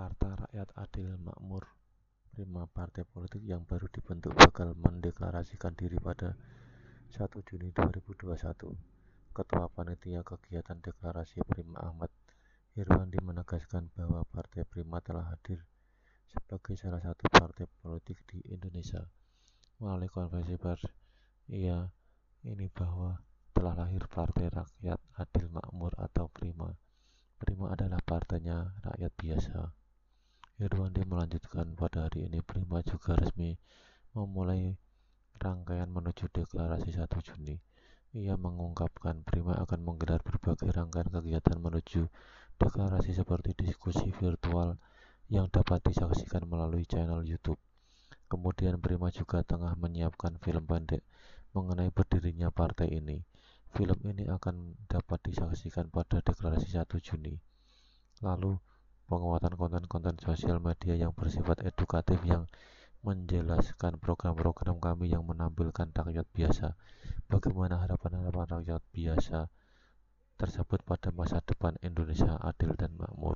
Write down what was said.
Partai Rakyat Adil Makmur Prima partai politik yang baru dibentuk bakal mendeklarasikan diri pada 1 Juni 2021. Ketua Panitia Kegiatan Deklarasi Prima Ahmad Irwandi menegaskan bahwa Partai Prima telah hadir sebagai salah satu partai politik di Indonesia. Melalui konferensi pers, ia ini bahwa telah lahir Partai Rakyat Adil Makmur atau Prima. Prima adalah partainya rakyat biasa. Irwandi melanjutkan pada hari ini Prima juga resmi memulai rangkaian menuju deklarasi 1 Juni. Ia mengungkapkan Prima akan menggelar berbagai rangkaian kegiatan menuju deklarasi seperti diskusi virtual yang dapat disaksikan melalui channel YouTube. Kemudian Prima juga tengah menyiapkan film pendek mengenai berdirinya partai ini. Film ini akan dapat disaksikan pada deklarasi 1 Juni. Lalu penguatan konten-konten sosial media yang bersifat edukatif yang menjelaskan program-program kami yang menampilkan rakyat biasa, bagaimana harapan-harapan rakyat biasa tersebut pada masa depan Indonesia adil dan makmur.